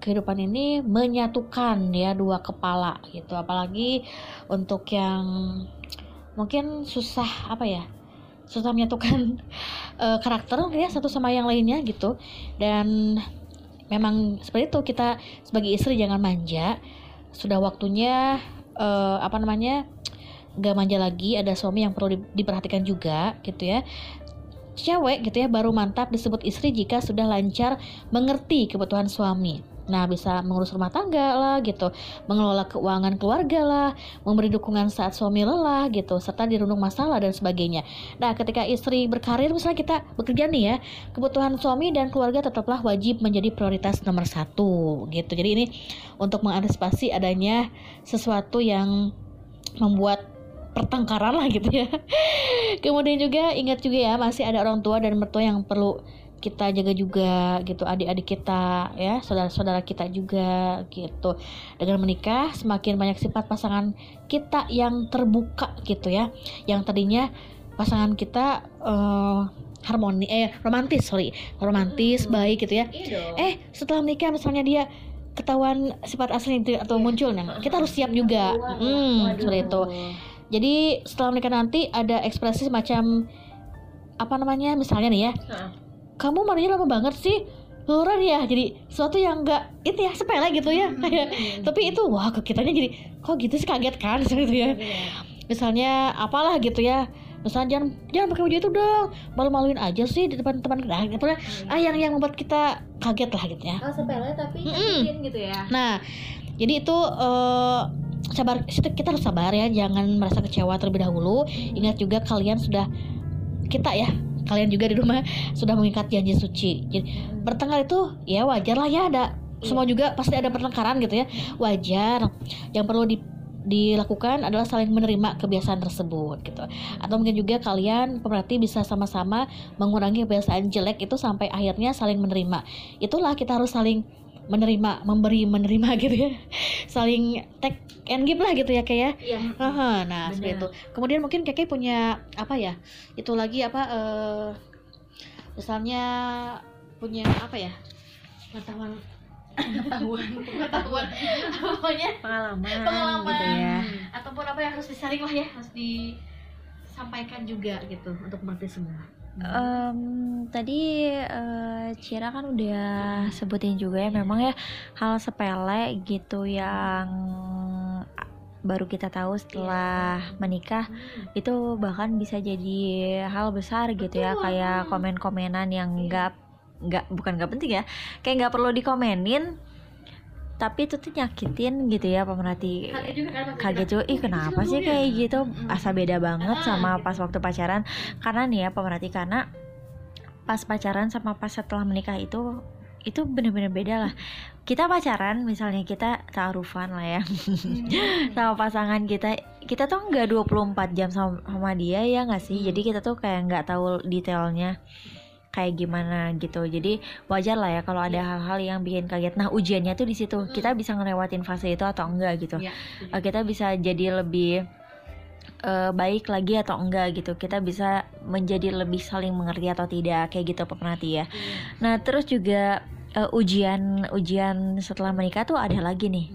kehidupan ini menyatukan ya dua kepala gitu. Apalagi untuk yang mungkin susah apa ya susah menyatukan <laughs> eh, karakter ya satu sama yang lainnya gitu. Dan memang seperti itu kita sebagai istri jangan manja. Sudah waktunya eh, apa namanya gak manja lagi ada suami yang perlu di- diperhatikan juga gitu ya. Cewek gitu ya baru mantap disebut istri jika sudah lancar mengerti kebutuhan suami. Nah bisa mengurus rumah tangga lah gitu. Mengelola keuangan keluarga lah memberi dukungan saat suami lelah gitu. Serta dirundung masalah dan sebagainya. Nah ketika istri berkarir misalnya kita bekerja nih ya kebutuhan suami dan keluarga tetaplah wajib menjadi prioritas nomor satu gitu. Jadi ini untuk mengantisipasi adanya sesuatu yang membuat pertengkaran lah gitu ya. <laughs> Kemudian juga ingat juga ya masih ada orang tua dan mertua yang perlu kita jaga juga gitu adik-adik kita ya saudara-saudara kita juga gitu. Dengan menikah semakin banyak sifat pasangan kita yang terbuka gitu ya. Yang tadinya pasangan kita eh, harmoni eh romantis sorry romantis baik gitu ya. Eh setelah menikah misalnya dia ketahuan sifat asli itu atau muncul nah kita harus siap juga. hmm, seperti itu jadi setelah menikah nanti ada ekspresi semacam apa namanya misalnya nih ya. Kamu marinya lama banget sih? Luluran ya jadi sesuatu yang enggak itu ya sepele gitu ya. Kayak tapi itu wah ke kitanya jadi kok gitu sih kaget kan <laughs> gitu ya. Misalnya apalah gitu ya. Misalnya jangan jangan pakai baju itu dong. Malu-maluin aja sih di depan teman nah, gitu ya. ah yang yang membuat kita kaget lah gitu ya. Oh sepele tapi nyakitin gitu ya. Nah, jadi itu eh, sabar kita harus sabar ya, jangan merasa kecewa terlebih dahulu. Ingat juga kalian sudah kita ya, kalian juga di rumah sudah mengikat janji suci. Jadi bertengkar itu ya wajar lah ya ada semua juga pasti ada pertengkaran gitu ya. Wajar. Yang perlu di dilakukan adalah saling menerima kebiasaan tersebut gitu atau mungkin juga kalian pemerhati bisa sama-sama mengurangi kebiasaan jelek itu sampai akhirnya saling menerima itulah kita harus saling menerima memberi menerima <laughs> gitu ya. Saling take and give lah gitu ya kayak Iya. Aha, nah seperti Benar. itu. Kemudian mungkin kakek punya apa ya itu lagi apa eh misalnya punya apa ya pengetahuan pengetahuan. <laughs> pengetahuan. Pokoknya pengalaman, pengalaman gitu ya. ataupun apa yang harus disaring lah ya harus disampaikan juga gitu untuk mengerti semua Em, tadi eh, Cira kan udah sebutin juga ya memang ya hal sepele gitu yang baru kita tahu setelah menikah itu bahkan bisa jadi hal besar gitu ya kayak komen-komenan yang nggak nggak bukan nggak penting ya kayak nggak perlu dikomenin tapi itu tuh nyakitin gitu ya pemerhati. Kaget juga ih kenapa sih kayak gitu? Asa beda banget sama pas waktu pacaran. Karena nih ya pemerhati karena pas pacaran sama pas setelah menikah itu itu bener-bener beda lah. Kita pacaran misalnya kita taarufan lah ya. Sama pasangan kita kita tuh nggak 24 jam sama, sama dia ya nggak sih? Jadi kita tuh kayak nggak tahu detailnya kayak gimana gitu. Jadi wajar lah ya kalau ada hal-hal yang bikin kaget. Nah ujiannya tuh di situ. Kita bisa ngelewatin fase itu atau enggak gitu. Iya, Eh, kita bisa jadi lebih eh, baik lagi atau enggak gitu. Kita bisa menjadi lebih saling mengerti atau tidak kayak gitu pemerhati ya. Nah terus juga eh, ujian ujian setelah menikah tuh ada lagi nih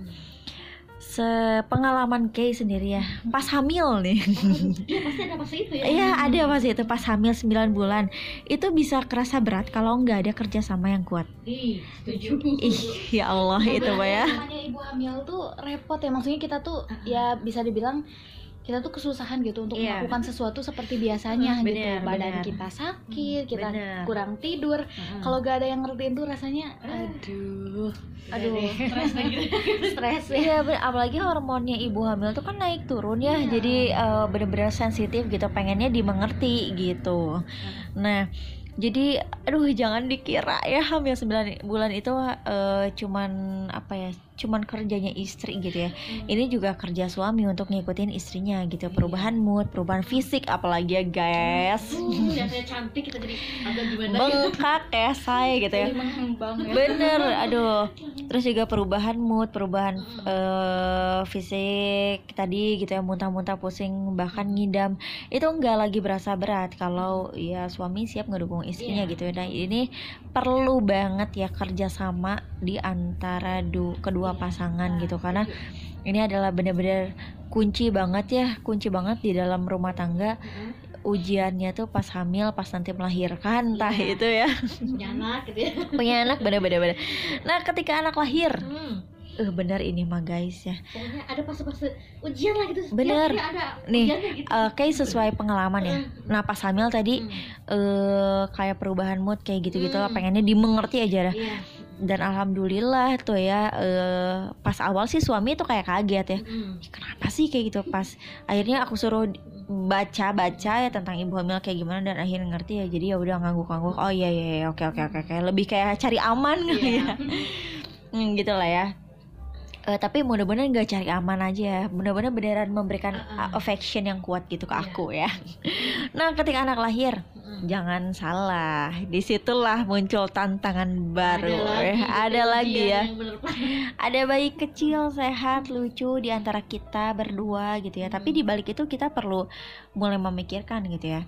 sepengalaman Kay sendiri ya. Pas hamil nih. Iya pasti ada pas itu ya. Iya ada pas itu pas hamil 9 bulan. Itu bisa kerasa berat kalau nggak ada kerjasama yang kuat. Ih, setuju. Ih ya Allah itu pak ya. namanya ibu hamil tuh repot ya. Maksudnya kita tuh ya bisa dibilang kita tuh kesusahan gitu untuk Iya. melakukan sesuatu seperti biasanya Bener, gitu. Badan bener. kita sakit kita bener. kurang tidur. Kalau gak ada yang ngertiin tuh rasanya aduh. Aduh. stres <laughs> stres ya. Iya, apalagi hormonnya ibu hamil tuh kan naik turun ya, jadi eh, bener-bener sensitif gitu, pengennya dimengerti gitu. Nah, jadi aduh jangan dikira ya hamil 9 bulan itu eh, cuman apa ya, cuman kerjanya istri gitu ya. Ini juga kerja suami untuk ngikutin istrinya gitu, perubahan mood, perubahan fisik apalagi ya guys. <laughs> yang saya cantik kita jadi agak gimana Bengkak ya saya gitu ya. Ya Bener, aduh. Terus juga perubahan mood, perubahan eh, fisik tadi gitu ya, muntah-muntah, pusing, bahkan ngidam. Itu nggak lagi berasa berat kalau ya suami siap ngedukung istrinya gitu ya. Nah ini perlu banget ya kerjasama di antara du- kedua pasangan gitu karena ini adalah bener-bener kunci banget ya, kunci banget di dalam rumah tangga. Ujiannya tuh pas hamil, pas nanti melahirkan, entah itu ya punya anak gitu ya <laughs> punya anak bener-bener bener. Nah ketika anak lahir, hmm. eh bener ini mah guys ya. pokoknya ada fase-fase ujian lah gitu Bener. ada Nih, gitu Eh kayak sesuai pengalaman ya. Nah pas hamil tadi Hmm. eh kayak perubahan mood kayak gitu-gitu lah, Hmm. pengennya dimengerti aja dah. Iya. Dan alhamdulillah tuh ya eh pas awal sih suami tuh kayak kaget ya. Hmm. "Ih, Kenapa sih kayak gitu pas akhirnya aku suruh baca-baca ya tentang ibu hamil kayak gimana dan akhirnya ngerti ya jadi ya udah ngangguk-ngangguk oh iya iya iya, oke oke oke lebih kayak cari aman kali Iya. ya <laughs> hmm, gitu lah ya Eh, tapi mudah-mudahan gak cari aman aja ya mudah-mudahan beneran memberikan Uh-uh. uh, affection yang kuat gitu ke Iya. aku ya <laughs> nah ketika anak lahir Mm. Jangan salah, di situlah muncul tantangan baru. Ada Eh, lagi, ada lagi ya. <laughs> Ada bayi kecil, sehat, lucu di antara kita berdua gitu ya. Tapi di balik itu kita perlu mulai memikirkan gitu ya.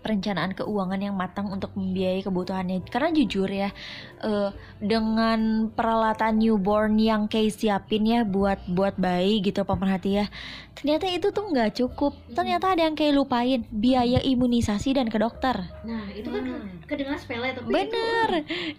Perencanaan keuangan yang matang untuk membiayai kebutuhannya. Karena jujur ya, eh, dengan peralatan newborn yang kayak siapin ya buat buat bayi gitu pemerhati ya. Ternyata itu tuh nggak cukup. Ternyata ada yang kayak lupain biaya imunisasi dan ke dokter. Nah, itu kan Hmm. kedengaran sepele tapi Bener.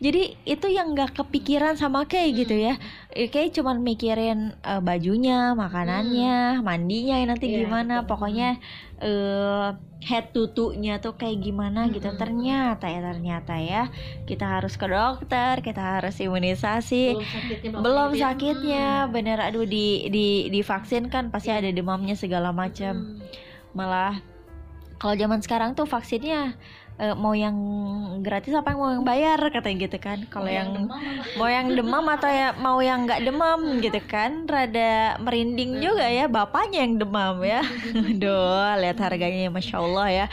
Jadi itu yang nggak kepikiran sama kayak gitu ya. Eh, Kayak cuman mikirin eh, bajunya, makanannya, mandinya ya nanti Iya, gimana. betul. Pokoknya eh head tutunya tuh kayak gimana gitu. Mm-mm. Ternyata ya ternyata ya kita harus ke dokter, kita harus imunisasi. belum sakitnya Belum gitu ya. sakitnya, bener aduh di di divaksin kan pasti ada demamnya segala macam Hmm. malah kalau zaman sekarang tuh vaksinnya eh, mau yang gratis apa yang mau yang bayar katanya gitu kan. Kalau Mau yang demam mau yang demam atau ya mau yang nggak demam gitu kan. Rada merinding juga ya bapaknya yang demam ya. <laughs> Duh lihat harganya masya Allah ya.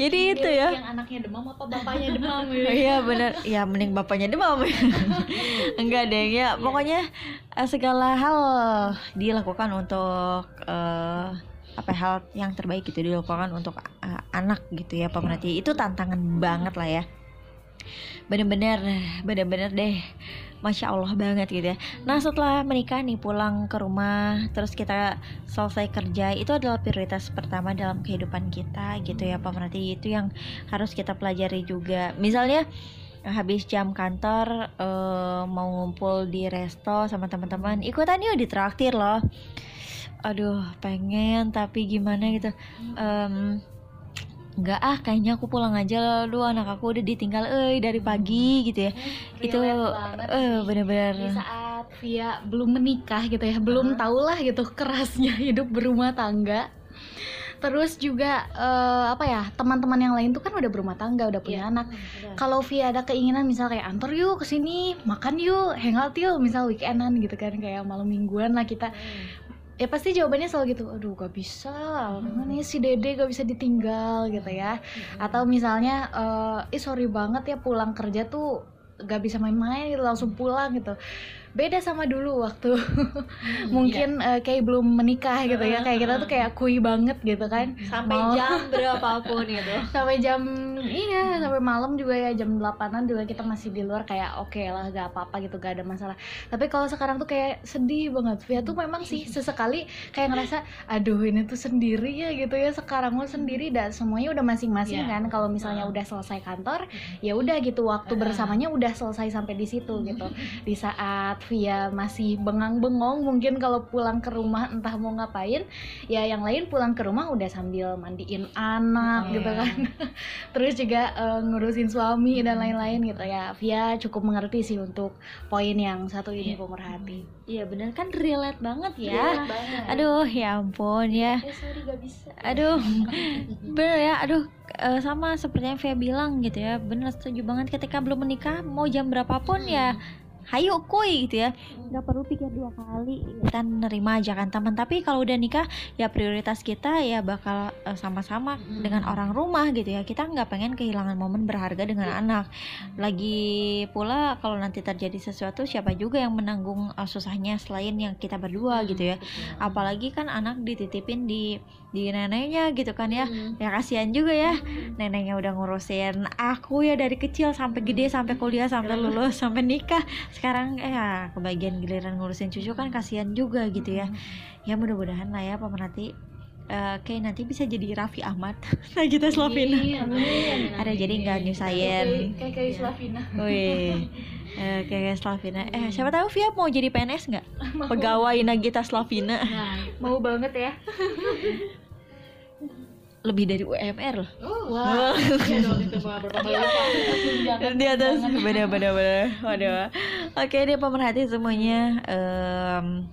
Jadi itu ya. yang anaknya demam apa bapaknya demam ya? <laughs> Iya bener. Ya mending bapaknya demam. <laughs> Enggak deh ya. Pokoknya eh, segala hal dilakukan untuk eh, apa hal yang terbaik gitu dilakukan untuk eh, anak gitu ya pemerhati itu tantangan banget lah ya. Bener-bener bener-bener deh. Masya allah banget gitu ya. Nah setelah menikah nih pulang ke rumah terus kita selesai kerja itu adalah prioritas pertama dalam kehidupan kita gitu ya pemerhati itu yang harus kita pelajari juga. Misalnya habis jam kantor eh, mau ngumpul di resto sama teman-teman ikutan yuk ditraktir loh aduh pengen tapi gimana gitu. Em, nggak ah kayaknya aku pulang aja lu anak aku udah ditinggal eh dari pagi gitu ya. Itu Relate banget eh di saat Via belum menikah gitu ya belum tahulah gitu kerasnya <laughs> hidup berumah tangga. Terus juga eh, apa ya teman-teman yang lain tuh kan udah berumah tangga udah punya anak. Kalau Via ada keinginan misal kayak antar yuk ke sini makan yuk hangout yuk misal weekendan gitu kan kayak malam mingguan lah kita ya pasti jawabannya selalu gitu aduh gak bisa mana nih si dede gak bisa ditinggal gitu ya. Atau misalnya eh sorry banget ya pulang kerja tuh gak bisa main-main gitu langsung pulang gitu beda sama dulu waktu. <laughs> Mungkin eh, kayak belum menikah gitu ya. Kayak kita tuh kayak kui banget gitu kan. Sampai Mau- jam <laughs> berapapun gitu. Sampai jam iya sampai malam juga ya. Jam 8an juga kita masih di luar kayak oke lah gak apa-apa gitu gak ada masalah. Tapi kalau sekarang tuh kayak sedih banget. Via tuh memang sih <laughs> sesekali kayak ngerasa aduh ini tuh sendiri ya gitu ya. Sekarang lo sendiri dan semuanya udah masing-masing Iya. kan. Kalau misalnya udah selesai kantor ya udah gitu. Waktu bersamanya udah selesai sampai di situ gitu. Di saat Via masih bengang-bengong mungkin kalau pulang ke rumah entah mau ngapain ya yang lain pulang ke rumah udah sambil mandiin anak gitu kan. <laughs> Terus juga eh, ngurusin suami dan lain-lain gitu ya. Via cukup mengerti sih untuk poin yang satu ini pemerhati iya bener. Kan relate banget ya. Relate banget. aduh ya ampun ya. Eh sorry gak bisa. Aduh. <laughs> Bener ya. Aduh eh, sama seperti yang Via bilang gitu ya. Bener setuju banget ketika belum menikah mau jam berapapun ya hayu kuy gitu ya. Nggak perlu pikir dua kali kita nerima ajakan teman. Tapi kalau udah nikah ya prioritas kita ya bakal eh, sama-sama dengan orang rumah gitu ya. Kita nggak pengen kehilangan momen berharga dengan anak. Lagi pula kalau nanti terjadi sesuatu siapa juga yang menanggung eh, susahnya selain yang kita berdua gitu ya. apalagi kan anak dititipin di di neneknya gitu kan ya. Ya kasihan juga ya. Neneknya udah ngurusin aku ya dari kecil sampai gede sampai kuliah sampai lulus sampai nikah. Sekarang eh ya kebagian giliran ngurusin cucu kan kasihan juga gitu ya. Ya mudah-mudahan lah ya pemerhati eh, kayak nanti bisa jadi Raffi Ahmad. <laughs> Nagita Slavina. Ada jadi nggak nyusahin kayak kayak Slavina. Wih, <laughs> eh, kayak Slavina. Eh, siapa tahu Via mau jadi PNS nggak? <laughs> Pegawai Nagita Slavina. mau banget ya Lebih dari UMR loh. wah iya dong itu mah berapa kali <laughs> lipat Di atas bener bener bener. Waduh. Oke deh pemerhati semuanya. Em,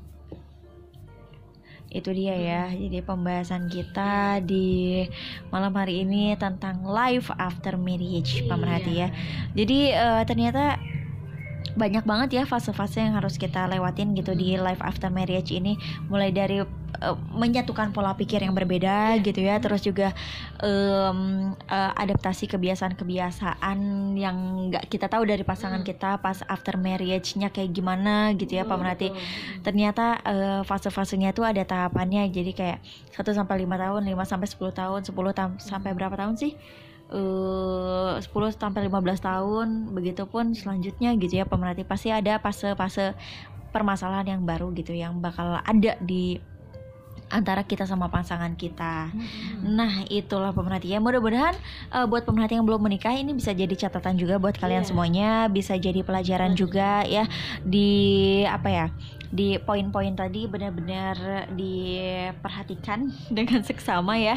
itu dia ya. Jadi pembahasan kita di malam hari ini tentang life after marriage pemerhati ya. Jadi eh, ternyata banyak banget ya fase-fase yang harus kita lewatin gitu di life after marriage ini mulai dari uh, menyatukan pola pikir yang berbeda gitu ya. Terus juga um, uh, adaptasi kebiasaan-kebiasaan yang nggak kita tahu dari pasangan kita pas after marriage-nya kayak gimana gitu ya Pak Melati ternyata uh, fase-fasenya tuh ada tahapannya. Jadi kayak 1 sampai 5 tahun 5 sampai 10 tahun 10 tam sampai berapa tahun sih? Eh 10 sampai 15 tahun begitupun selanjutnya gitu ya pemerhati pasti ada fase-fase permasalahan yang baru gitu yang bakal ada di antara kita sama pasangan kita. Nah, itulah pemerhati ya. Mudah-mudahan eh, buat pemerhati yang belum menikah ini bisa jadi catatan juga buat kalian Iya. semuanya, bisa jadi pelajaran juga ya di apa ya? Di poin-poin tadi benar-benar diperhatikan <laughs> dengan seksama ya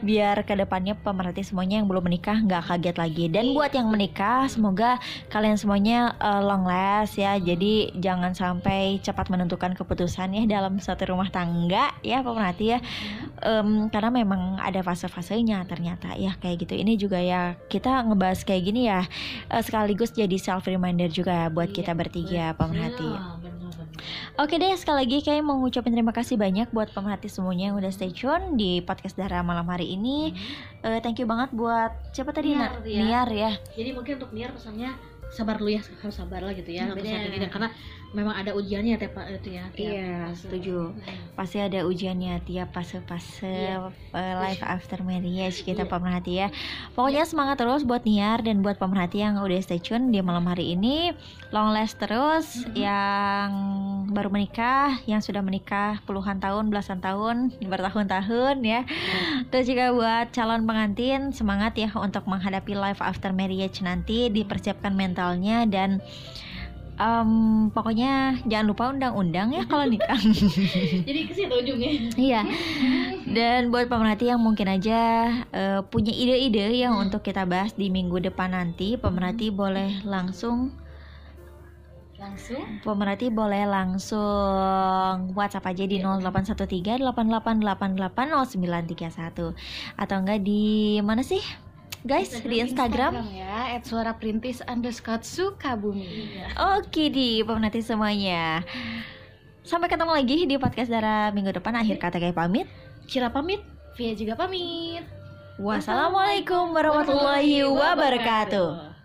biar ke depannya pemerhati semuanya yang belum menikah nggak kaget lagi. Dan buat yang menikah semoga kalian semuanya uh, long last ya. Jadi jangan sampai cepat menentukan keputusan ya dalam satu rumah tangga ya pemerhati ya. Em, karena memang ada fase-fasenya ternyata ya kayak gitu. Ini juga ya kita ngebahas kayak gini ya eh, sekaligus jadi self reminder juga ya buat kita bertiga pemerhati. Iya, benar-benar. Oke deh, sekali lagi kayak mau ngucapin terima kasih banyak buat pemerhati semuanya yang udah stay tune di podcast Dara malam hari ini. Eh, thank you banget buat siapa tadi Niar, Na- ya. Niar ya. Jadi mungkin untuk Niar pesannya sabar dulu ya harus sabar lah gitu ya untuk Bener. saat ini karena memang ada ujiannya tiap itu ya. tiap Iya, fase. setuju. Hmm. Pasti ada ujiannya tiap fase-fase Iya. eh, life after marriage kita Iya. pemerhati ya. Pokoknya semangat terus buat Niar dan buat pemerhati yang udah stay tune di malam hari ini. Long last terus Mhm. yang baru menikah, yang sudah menikah puluhan tahun, belasan tahun, bertahun-tahun ya. Terus juga buat calon pengantin semangat ya untuk menghadapi life after marriage nanti, dipersiapkan mentalnya dan em, pokoknya jangan lupa undang-undang ya kalau nikah. <laughs> Jadi ke situ ujungnya. Iya. Dan buat pemerhati yang mungkin aja eh, punya ide-ide yang untuk kita bahas di minggu depan nanti, pemerhati boleh langsung Langsung pemerhati boleh langsung WhatsApp aja di 0813 88880931 atau enggak di mana sih? Guys, di Instagram. ya @suara perintis underscore sukabumi Oke di pemerhati semuanya. Sampai ketemu lagi di podcast Dara minggu depan. Akhir kata kayak pamit. Cira pamit. Via juga pamit Wassalamualaikum warahmatullahi wabarakatuh.